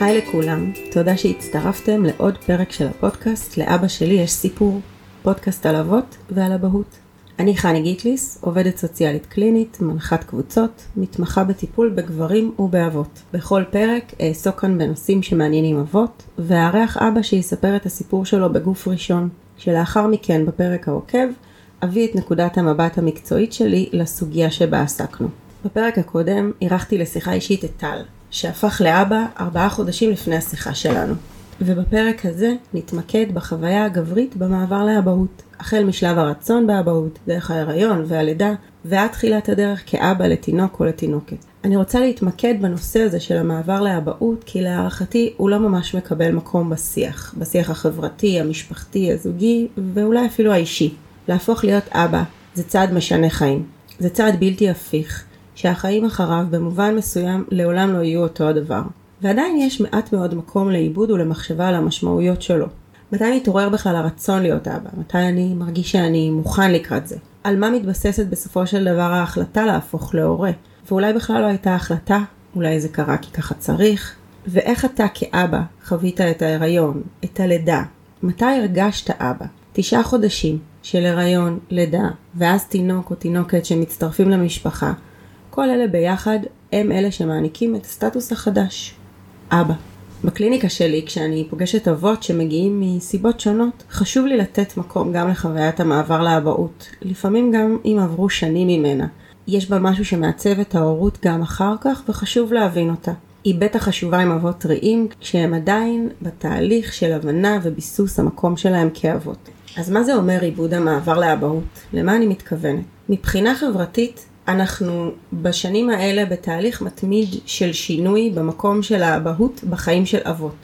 היי לכולם, תודה שהצטרפתם לעוד פרק של הפודקאסט לאבא שלי יש סיפור, פודקאסט על אבות ועל אבהות. אני חני גיטליס, עובדת סוציאלית קלינית, מנחת קבוצות, מתמחה בטיפול בגברים ובאבות. בכל פרק אעסוק כאן בנושאים שמעניינים אבות, ואארח אבא שיספר את הסיפור שלו בגוף ראשון, שלאחר מכן בפרק העוקב אביא את נקודת המבט המקצועית שלי לסוגיה שבה עסקנו. בפרק הקודם אירחתי לשיחה אישית את טל, שהפך לאבא ארבעה חודשים לפני השיחה שלנו. ובפרק הזה נתמקד בחוויה הגברית במעבר לאבהות, החל משלב הרצון באבהות, דרך ההיריון והלידה, ועד תחילת הדרך כאבא לתינוק או לתינוקת. אני רוצה להתמקד בנושא הזה של המעבר לאבהות, כי להערכתי הוא לא ממש מקבל מקום בשיח, בשיח החברתי, המשפחתי, הזוגי, ואולי אפילו האישי. להפוך להיות אבא זה צעד משנה חיים. זה צעד בלתי הפיך, שהחיים אחריו במובן מסוים לעולם לא יהיו אותו הדבר. ועדיין יש מעט מאוד מקום לעיבוד ולמחשבה על המשמעויות שלו. מתי מתעורר בכלל הרצון להיות אבא? מתי אני מרגיש שאני מוכן לקראת זה? על מה מתבססת בסופו של דבר ההחלטה להפוך להורה? ואולי בכלל לא הייתה החלטה, אולי זה קרה כי ככה צריך? ואיך אתה כאבא חווית את ההיריון, את הלידה? מתי הרגשת אבא? תשעה חודשים של הריון, לידה, ואז תינוק או תינוקת שמצטרפים למשפחה, כל אלה ביחד הם אלה שמעניקים את הסטטוס החדש, אבא. בקליניקה שלי, כשאני פוגשת אבות שמגיעים מסיבות שונות, חשוב לי לתת מקום גם לחוויית המעבר לאבהות, לפעמים גם אם עברו שנים ממנה. יש בה משהו שמעצב את ההורות גם אחר כך, וחשוב להבין אותה. היא בטח חשובה עם אבות טריים, כשהם עדיין בתהליך של הבנה וביסוס המקום שלהם כאבות. אז מה זה אומר עיבוד המעבר לאבהות? למה אני מתכוונת? מבחינה חברתית, אנחנו בשנים האלה בתהליך מתמיד של שינוי במקום של האבהות בחיים של אבות,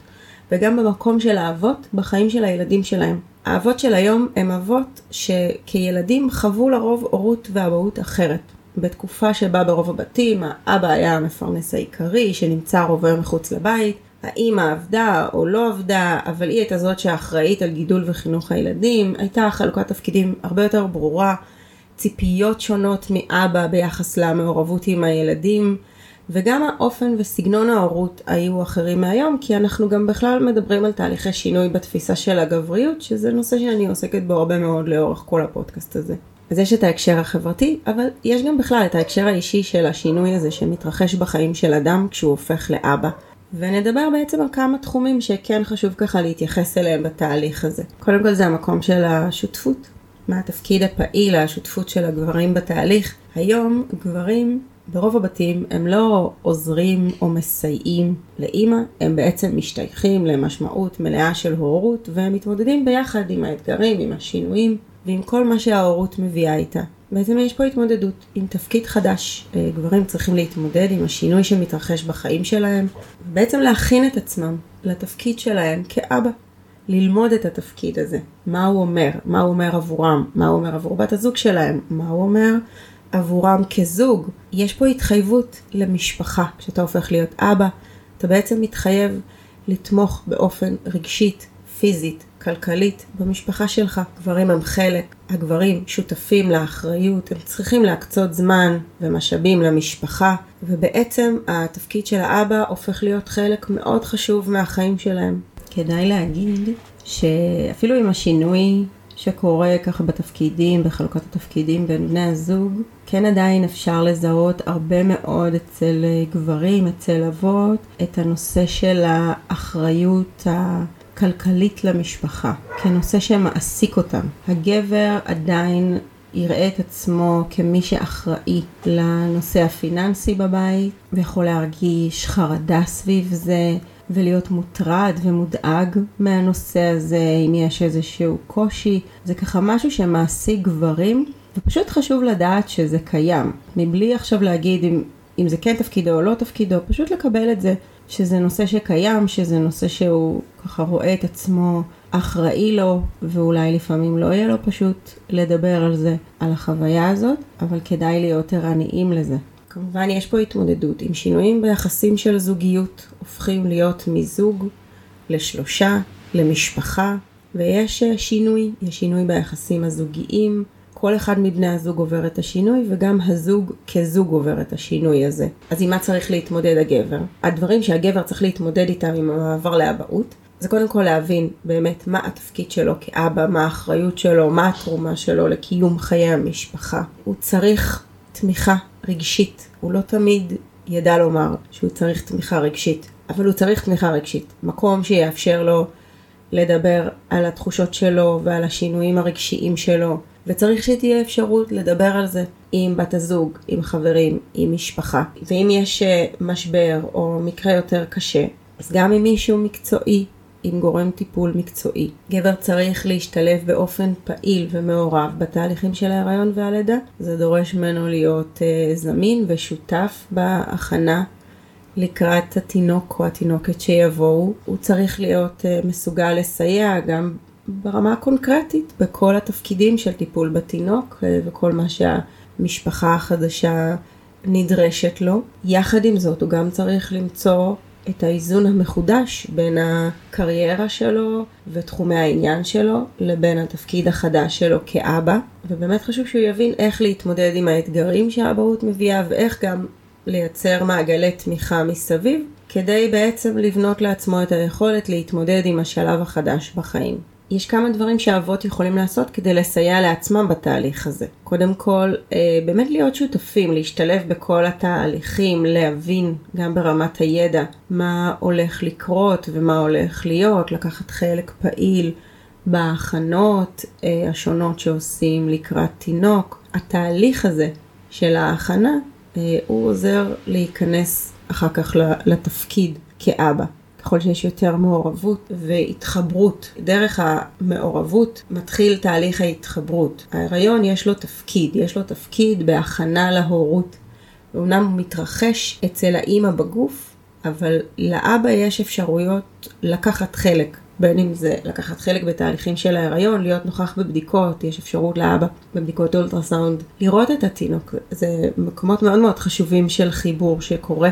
וגם במקום של האבות בחיים של הילדים שלהם. האבות של היום הם אבות שכילדים חוו לרוב הורות ואבהות אחרת. בתקופה שבה ברוב הבתים האבא היה המפרנס העיקרי שנמצא רוב היום מחוץ לבית, האמא עבדה או לא עבדה, אבל היא הייתה זאת שאחראית על גידול וחינוך הילדים, הייתה חלוקת תפקידים הרבה יותר ברורה, ציפיות שונות מאבא ביחס למעורבות עם הילדים, וגם האופן וסגנון ההורות היו אחרים מהיום, כי אנחנו גם בכלל מדברים על תהליכי שינוי בתפיסה של הגבריות, שזה נושא שאני עוסקת בו הרבה מאוד לאורך כל הפודקאסט הזה. אז יש את ההקשר החברתי, אבל יש גם בכלל את ההקשר האישי של השינוי הזה שמתרחש בחיים של אדם כשהוא הופך לאבא. ונדבר בעצם על כמה תחומים שכן חשוב ככה להתייחס אליהם בתהליך הזה. קודם כל זה המקום של השותפות. מה התפקיד הפעיל, השותפות של הגברים בתהליך. היום גברים ברוב הבתים הם לא עוזרים או מסייעים לאימא, הם בעצם משתייכים למשמעות מלאה של הורות והם מתמודדים ביחד עם האתגרים, עם השינויים ועם כל מה שההורות מביאה איתה. בעצם יש פה התמודדות עם תפקיד חדש. אה, גברים צריכים להתמודד עם השינוי שמתרחש בחיים שלהם, בעצם להכין את עצמם לתפקיד שלהם כאבא. ללמוד את התפקיד הזה, מה הוא אומר, מה הוא אומר עבורם, מה הוא אומר עבור בת הזוג שלהם, מה הוא אומר עבורם כזוג. יש פה התחייבות למשפחה. כשאתה הופך להיות אבא, אתה בעצם מתחייב לתמוך באופן רגשית, פיזית, כלכלית במשפחה שלך. גברים הם חלק, הגברים שותפים לאחריות, הם צריכים להקצות זמן ומשאבים למשפחה, ובעצם התפקיד של האבא הופך להיות חלק מאוד חשוב מהחיים שלהם. כדאי להגיד שאפילו עם השינוי שקורה ככה בתפקידים, בחלוקת התפקידים בין בני הזוג, כן עדיין אפשר לזהות הרבה מאוד אצל גברים, אצל אבות, את הנושא של האחריות הכלכלית למשפחה, כנושא שמעסיק אותם. הגבר עדיין יראה את עצמו כמי שאחראי לנושא הפיננסי בבית, ויכול להרגיש חרדה סביב זה. ולהיות מוטרד ומודאג מהנושא הזה, אם יש איזשהו קושי. זה ככה משהו שמעסיק גברים, ופשוט חשוב לדעת שזה קיים. מבלי עכשיו להגיד אם, אם זה כן תפקידו או לא תפקידו, פשוט לקבל את זה, שזה נושא שקיים, שזה נושא שהוא ככה רואה את עצמו אחראי לו, ואולי לפעמים לא יהיה לו פשוט לדבר על זה, על החוויה הזאת, אבל כדאי להיות ערניים לזה. כמובן יש פה התמודדות עם שינויים ביחסים של זוגיות, הופכים להיות מזוג לשלושה, למשפחה, ויש אה, שינוי, יש שינוי ביחסים הזוגיים, כל אחד מבני הזוג עובר את השינוי וגם הזוג כזוג עובר את השינוי הזה. אז עם מה צריך להתמודד הגבר? הדברים שהגבר צריך להתמודד איתם עם המעבר לאבהות זה קודם כל להבין באמת מה התפקיד שלו כאבא, מה האחריות שלו, מה התרומה שלו לקיום חיי המשפחה. הוא צריך תמיכה רגשית, הוא לא תמיד ידע לומר שהוא צריך תמיכה רגשית, אבל הוא צריך תמיכה רגשית. מקום שיאפשר לו לדבר על התחושות שלו ועל השינויים הרגשיים שלו, וצריך שתהיה אפשרות לדבר על זה עם בת הזוג, עם חברים, עם משפחה. ואם יש אה, משבר או מקרה יותר קשה, אז גם עם מישהו מקצועי, עם גורם טיפול מקצועי. גבר צריך להשתלב באופן פעיל ומעורב בתהליכים של ההיריון והלידה. זה דורש ממנו להיות uh, זמין ושותף בהכנה לקראת התינוק או התינוקת שיבואו. הוא צריך להיות uh, מסוגל לסייע גם ברמה הקונקרטית בכל התפקידים של טיפול בתינוק uh, וכל מה שהמשפחה החדשה נדרשת לו. יחד עם זאת הוא גם צריך למצוא את האיזון המחודש בין הקריירה שלו ותחומי העניין שלו לבין התפקיד החדש שלו כאבא ובאמת חשוב שהוא יבין איך להתמודד עם האתגרים שהאבהות מביאה ואיך גם לייצר מעגלי תמיכה מסביב כדי בעצם לבנות לעצמו את היכולת להתמודד עם השלב החדש בחיים. יש כמה דברים שאבות יכולים לעשות כדי לסייע לעצמם בתהליך הזה. קודם כל, אה, באמת להיות שותפים, להשתלב בכל התהליכים, להבין גם ברמת הידע מה הולך לקרות ומה הולך להיות, לקחת חלק פעיל בהכנות אה, השונות שעושים לקראת תינוק. התהליך הזה של ההכנה, אה, הוא עוזר להיכנס אחר כך לתפקיד כאבא. ככל שיש יותר מעורבות והתחברות. דרך המעורבות מתחיל תהליך ההתחברות. ההיריון יש לו תפקיד, יש לו תפקיד בהכנה להורות. אמנם הוא מתרחש אצל האימא בגוף, אבל לאבא יש אפשרויות לקחת חלק. בין אם זה לקחת חלק בתהליכים של ההיריון, להיות נוכח בבדיקות, יש אפשרות לאבא בבדיקות אולטרסאונד, לראות את התינוק. זה מקומות מאוד מאוד חשובים של חיבור שקורה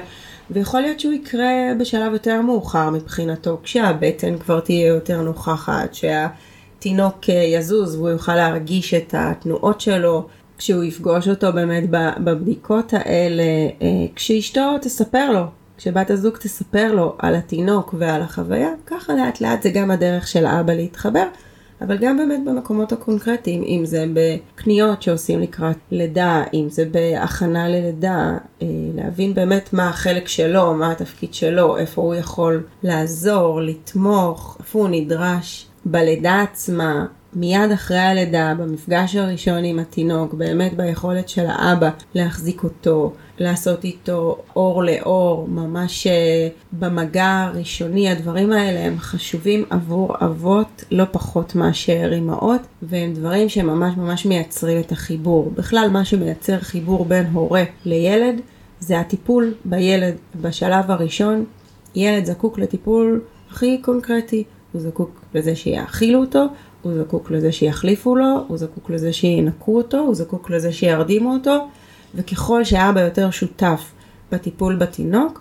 ויכול להיות שהוא יקרה בשלב יותר מאוחר מבחינתו, כשהבטן כבר תהיה יותר נוכחת, שהתינוק אה, יזוז והוא יוכל להרגיש את התנועות שלו, כשהוא יפגוש אותו באמת בבדיקות האלה, אה, כשאשתו תספר לו, כשבת הזוג תספר לו על התינוק ועל החוויה, ככה לאט לאט זה גם הדרך של האבא להתחבר. אבל גם באמת במקומות הקונקרטיים, אם זה בקניות שעושים לקראת לידה, אם זה בהכנה ללידה, אה, להבין באמת מה החלק שלו, מה התפקיד שלו, איפה הוא יכול לעזור, לתמוך, איפה הוא נדרש בלידה עצמה, מיד אחרי הלידה, במפגש הראשון עם התינוק, באמת ביכולת של האבא להחזיק אותו, לעשות איתו אור לאור, ממש אה, במגע הראשוני, הדברים האלה הם חשובים עבור אבות לא פחות מאשר אימהות, והם דברים שממש ממש מייצרים את החיבור. בכלל, מה שמייצר חיבור בין הורה לילד, זה הטיפול בילד בשלב הראשון. ילד זקוק לטיפול הכי קונקרטי, הוא זקוק לזה שיאכילו אותו, הוא זקוק לזה שיחליפו לו, הוא זקוק לזה שינקו אותו, הוא זקוק לזה שירדימו אותו, וככל שאבא יותר שותף בטיפול בתינוק,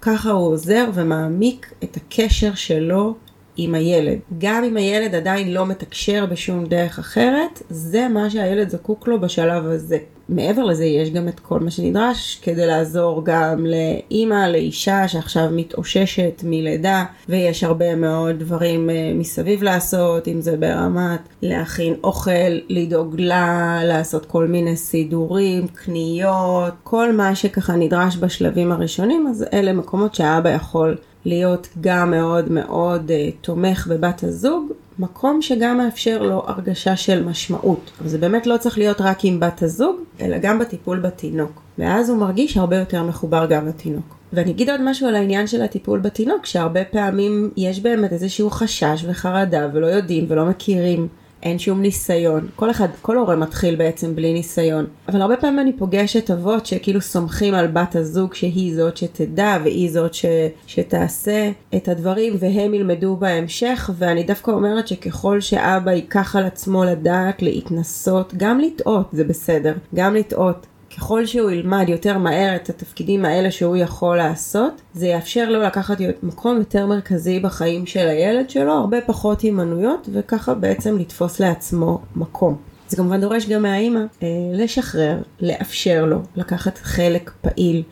ככה הוא עוזר ומעמיק את הקשר שלו עם הילד. גם אם הילד עדיין לא מתקשר בשום דרך אחרת, זה מה שהילד זקוק לו בשלב הזה. מעבר לזה יש גם את כל מה שנדרש כדי לעזור גם לאימא, לאישה שעכשיו מתאוששת מלידה ויש הרבה מאוד דברים אה, מסביב לעשות, אם זה ברמת להכין אוכל, לדאוג לה, לעשות כל מיני סידורים, קניות, כל מה שככה נדרש בשלבים הראשונים, אז אלה מקומות שהאבא יכול להיות גם מאוד מאוד uh, תומך בבת הזוג, מקום שגם מאפשר לו הרגשה של משמעות. אבל זה באמת לא צריך להיות רק עם בת הזוג, אלא גם בטיפול בתינוק. ואז הוא מרגיש הרבה יותר מחובר גם לתינוק. ואני אגיד עוד משהו על העניין של הטיפול בתינוק, שהרבה פעמים יש באמת איזשהו חשש וחרדה ולא יודעים ולא מכירים אין שום ניסיון. כל אחד, כל הורה מתחיל בעצם בלי ניסיון. אבל הרבה פעמים אני פוגשת אבות שכאילו סומכים על בת הזוג שהיא זאת שתדע והיא זאת ש, שתעשה את הדברים והם ילמדו בהמשך ואני דווקא אומרת שככל שאבא ייקח על עצמו לדעת להתנסות, גם לטעות זה בסדר, גם לטעות. ככל שהוא ילמד יותר מהר את התפקידים האלה שהוא יכול לעשות, זה יאפשר לו לקחת מקום יותר מרכזי בחיים של הילד שלו, הרבה פחות הימנויות, וככה בעצם לתפוס לעצמו מקום. זה כמובן דורש גם מהאימא אה, לשחרר, לאפשר לו לקחת חלק פעיל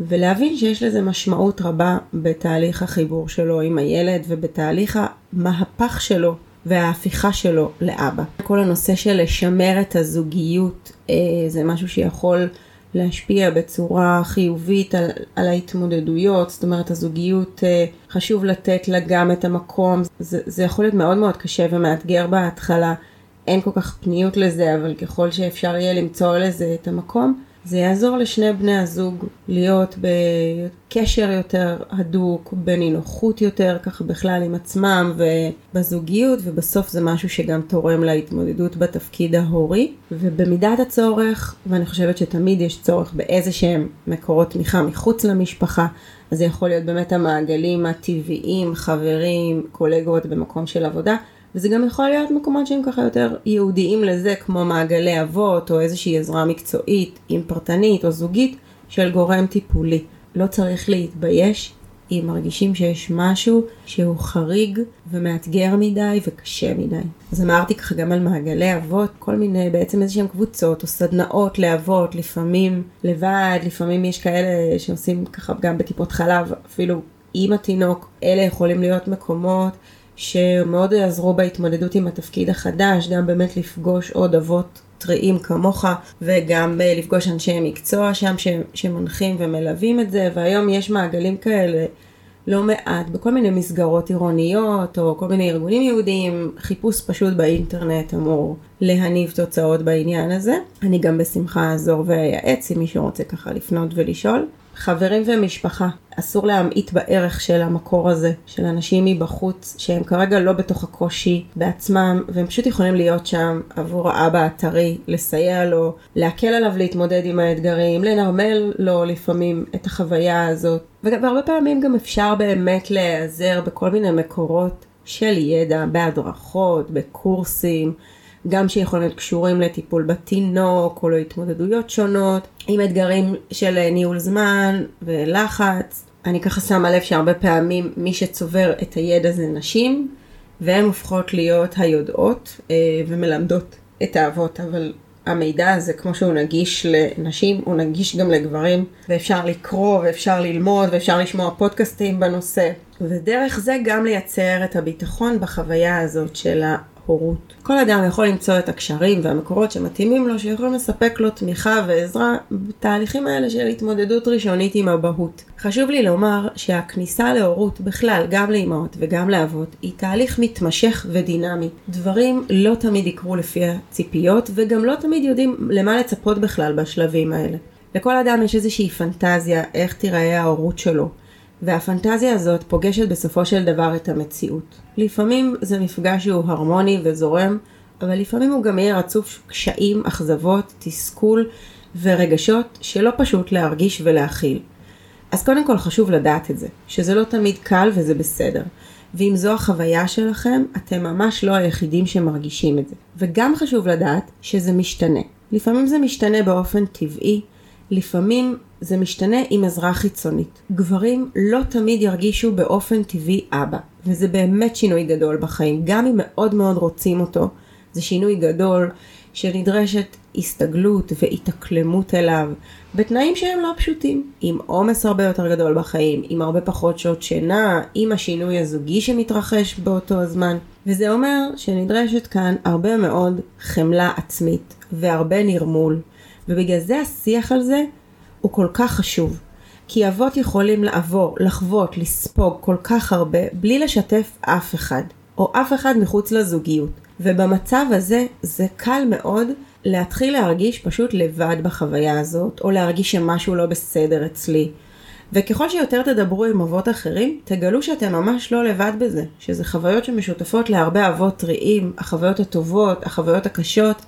ולהבין שיש לזה משמעות רבה בתהליך החיבור שלו עם הילד ובתהליך המהפך שלו וההפיכה שלו לאבא. כל הנושא של לשמר את הזוגיות אה, זה משהו שיכול להשפיע בצורה חיובית על, על ההתמודדויות, זאת אומרת הזוגיות אה, חשוב לתת לה גם את המקום, זה, זה יכול להיות מאוד מאוד קשה ומאתגר בהתחלה, אין כל כך פניות לזה, אבל ככל שאפשר יהיה למצוא לזה את המקום, זה יעזור לשני בני הזוג להיות בקשר יותר הדוק, בנינוחות יותר, ככה בכלל עם עצמם ובזוגיות, ובסוף זה משהו שגם תורם להתמודדות בתפקיד ההורי. ובמידת הצורך, ואני חושבת שתמיד יש צורך באיזה שהם מקורות תמיכה מחוץ למשפחה, אז זה יכול להיות באמת המעגלים הטבעיים, חברים, קולגות במקום של עבודה. וזה גם יכול להיות מקומות שהם ככה יותר ייעודיים לזה, כמו מעגלי אבות, או איזושהי עזרה מקצועית, אם פרטנית או זוגית, של גורם טיפולי. לא צריך להתבייש אם מרגישים שיש משהו שהוא חריג ומאתגר מדי וקשה מדי. אז אמרתי ככה גם על מעגלי אבות, כל מיני בעצם איזה שהם קבוצות או סדנאות לאבות, לפעמים לבד, לפעמים יש כאלה שעושים ככה גם בטיפות חלב, אפילו עם התינוק, אלה יכולים להיות מקומות שמאוד יעזרו בהתמודדות עם התפקיד החדש, גם באמת לפגוש עוד אבות טריים כמוך, וגם אה, לפגוש אנשי מקצוע שם שמנחים ומלווים את זה, והיום יש מעגלים כאלה לא מעט בכל מיני מסגרות עירוניות, או כל מיני ארגונים יהודיים, חיפוש פשוט באינטרנט אמור להניב תוצאות בעניין הזה. אני גם בשמחה אעזור ואייעץ אם מישהו רוצה ככה לפנות ולשאול. חברים ומשפחה, אסור להמעיט בערך של המקור הזה, של אנשים מבחוץ, שהם כרגע לא בתוך הקושי בעצמם, והם פשוט יכולים להיות שם עבור האבא הטרי, לסייע לו, להקל עליו להתמודד עם האתגרים, לנרמל לו לפעמים את החוויה הזאת. והרבה פעמים גם אפשר באמת להיעזר בכל מיני מקורות של ידע, בהדרכות, בקורסים. גם שיכולים להיות קשורים לטיפול בתינוק או להתמודדויות שונות, עם אתגרים של ניהול זמן ולחץ. אני ככה שמה לב שהרבה פעמים מי שצובר את הידע זה נשים, והן הופכות להיות היודעות אה, ומלמדות את האבות, אבל המידע הזה, כמו שהוא נגיש לנשים, הוא נגיש גם לגברים, ואפשר לקרוא, ואפשר ללמוד, ואפשר לשמוע פודקאסטים בנושא. ודרך זה גם לייצר את הביטחון בחוויה הזאת של הורות. כל אדם יכול למצוא את הקשרים והמקורות שמתאימים לו, שיכולים לספק לו תמיכה ועזרה בתהליכים האלה של התמודדות ראשונית עם אבהות. חשוב לי לומר שהכניסה להורות בכלל, גם לאמהות וגם לאבות, היא תהליך מתמשך ודינמי. דברים לא תמיד יקרו לפי הציפיות, וגם לא תמיד יודעים למה לצפות בכלל בשלבים האלה. לכל אדם יש איזושהי פנטזיה איך תיראה ההורות שלו. והפנטזיה הזאת פוגשת בסופו של דבר את המציאות. לפעמים זה מפגש שהוא הרמוני וזורם, אבל לפעמים הוא גם יהיה רצוף קשיים, אכזבות, תסכול ורגשות שלא פשוט להרגיש ולהכיל. אז קודם כל חשוב לדעת את זה, שזה לא תמיד קל וזה בסדר. ואם זו החוויה שלכם, אתם ממש לא היחידים שמרגישים את זה. וגם חשוב לדעת שזה משתנה. לפעמים זה משתנה באופן טבעי, לפעמים זה משתנה עם עזרה חיצונית. גברים לא תמיד ירגישו באופן טבעי אבא, וזה באמת שינוי גדול בחיים, גם אם מאוד מאוד רוצים אותו, זה שינוי גדול שנדרשת הסתגלות והתאקלמות אליו, בתנאים שהם לא פשוטים, עם עומס הרבה יותר גדול בחיים, עם הרבה פחות שעות שינה, עם השינוי הזוגי שמתרחש באותו הזמן, וזה אומר שנדרשת כאן הרבה מאוד חמלה עצמית והרבה נרמול, ובגלל זה השיח על זה הוא כל כך חשוב. כי אבות יכולים לעבור, לחוות, לספוג כל כך הרבה בלי לשתף אף אחד, או אף אחד מחוץ לזוגיות. ובמצב הזה זה קל מאוד להתחיל להרגיש פשוט לבד בחוויה הזאת, או להרגיש שמשהו לא בסדר אצלי. וככל שיותר תדברו עם אבות אחרים, תגלו שאתם ממש לא לבד בזה, שזה חוויות שמשותפות להרבה אבות טריים, החוויות הטובות, החוויות הקשות,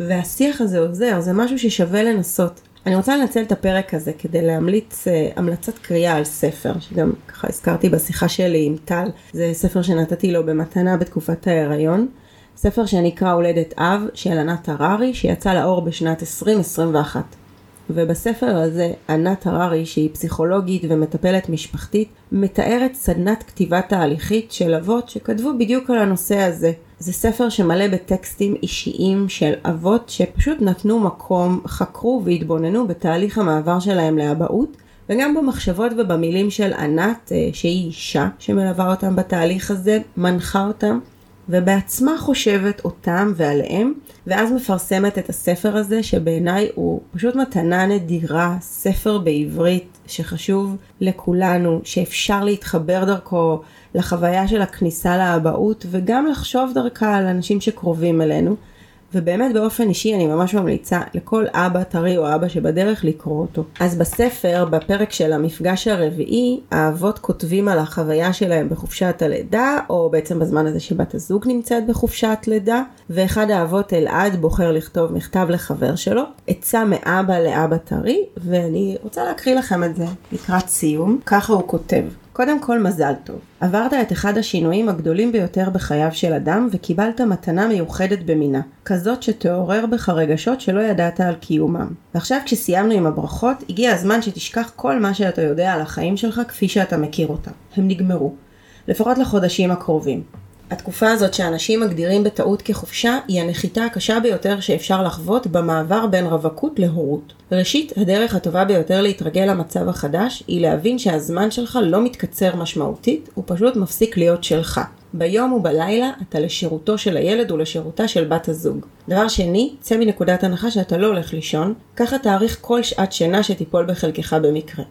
והשיח הזה עוזר, זה משהו ששווה לנסות. אני רוצה לנצל את הפרק הזה כדי להמליץ uh, המלצת קריאה על ספר, שגם ככה הזכרתי בשיחה שלי עם טל, זה ספר שנתתי לו במתנה בתקופת ההיריון. ספר שנקרא הולדת אב של ענת הררי, שיצא לאור בשנת 2021. ובספר הזה ענת הררי, שהיא פסיכולוגית ומטפלת משפחתית, מתארת סדנת כתיבה תהליכית של אבות שכתבו בדיוק על הנושא הזה, זה ספר שמלא בטקסטים אישיים של אבות שפשוט נתנו מקום, חקרו והתבוננו בתהליך המעבר שלהם לאבהות, וגם במחשבות ובמילים של ענת, אה, שהיא אישה שמלווה אותם בתהליך הזה, מנחה אותם, ובעצמה חושבת אותם ועליהם, ואז מפרסמת את הספר הזה, שבעיניי הוא פשוט מתנה נדירה, ספר בעברית שחשוב לכולנו, שאפשר להתחבר דרכו לחוויה של הכניסה לאבהות, וגם לחשוב דרכה על אנשים שקרובים אלינו. ובאמת באופן אישי אני ממש ממליצה לכל אבא טרי או אבא שבדרך לקרוא אותו. אז בספר, בפרק של המפגש הרביעי, האבות כותבים על החוויה שלהם בחופשת הלידה, או בעצם בזמן הזה שבת הזוג נמצאת בחופשת לידה, ואחד האבות אלעד בוחר לכתוב מכתב לחבר שלו, עצה מאבא לאבא טרי, ואני רוצה להקריא לכם את זה לקראת סיום, ככה הוא כותב. קודם כל מזל טוב. עברת את אחד השינויים הגדולים ביותר בחייו של אדם וקיבלת מתנה מיוחדת במינה. כזאת שתעורר בך רגשות שלא ידעת על קיומם. ועכשיו כשסיימנו עם הברכות, הגיע הזמן שתשכח כל מה שאתה יודע על החיים שלך כפי שאתה מכיר אותם. הם נגמרו. לפחות לחודשים הקרובים. התקופה הזאת שאנשים מגדירים בטעות כחופשה היא הנחיתה הקשה ביותר שאפשר לחוות במעבר בין רווקות להורות. ראשית, הדרך הטובה ביותר להתרגל למצב החדש היא להבין שהזמן שלך לא מתקצר משמעותית, הוא פשוט מפסיק להיות שלך. ביום ובלילה אתה לשירותו של הילד ולשירותה של בת הזוג. דבר שני, צא מנקודת הנחה שאתה לא הולך לישון, ככה תאריך כל שעת שינה שתיפול בחלקך במקרה.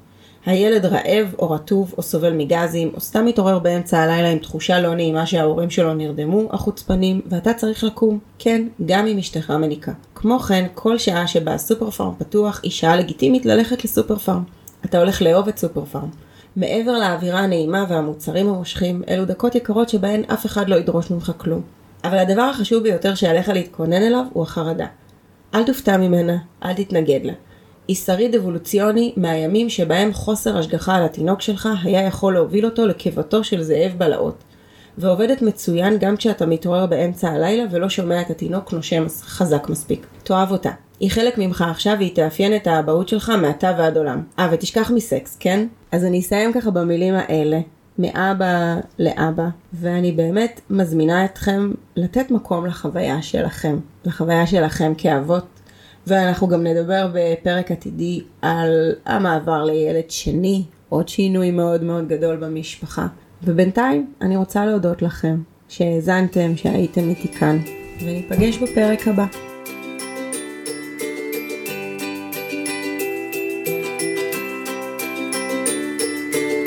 הילד רעב או רטוב או סובל מגזים או סתם מתעורר באמצע הלילה עם תחושה לא נעימה שההורים שלו נרדמו, החוצפנים, ואתה צריך לקום. כן, גם אם אשתך מניקה. כמו כן, כל שעה שבה הסופר פארם פתוח היא שעה לגיטימית ללכת לסופר פארם. אתה הולך לאהוב את סופר פארם. מעבר לאווירה הנעימה והמוצרים המושכים, אלו דקות יקרות שבהן אף אחד לא ידרוש ממך כלום. אבל הדבר החשוב ביותר שעליך להתכונן אליו הוא החרדה. אל תופתע ממנה, אל תתנגד לה. היא שריד אבולוציוני מהימים שבהם חוסר השגחה על התינוק שלך היה יכול להוביל אותו לקיבתו של זאב בלעות. ועובדת מצוין גם כשאתה מתעורר באמצע הלילה ולא שומע את התינוק נושם חזק מספיק. תאהב אותה. היא חלק ממך עכשיו והיא תאפיין את האבהות שלך מעתה ועד עולם. אה, ותשכח מסקס, כן? אז אני אסיים ככה במילים האלה. מאבא לאבא, ואני באמת מזמינה אתכם לתת מקום לחוויה שלכם, לחוויה שלכם כאבות, ואנחנו גם נדבר בפרק עתידי על המעבר לילד שני, עוד שינוי מאוד מאוד גדול במשפחה. ובינתיים אני רוצה להודות לכם שהאזנתם, שהייתם איתי כאן, וניפגש בפרק הבא.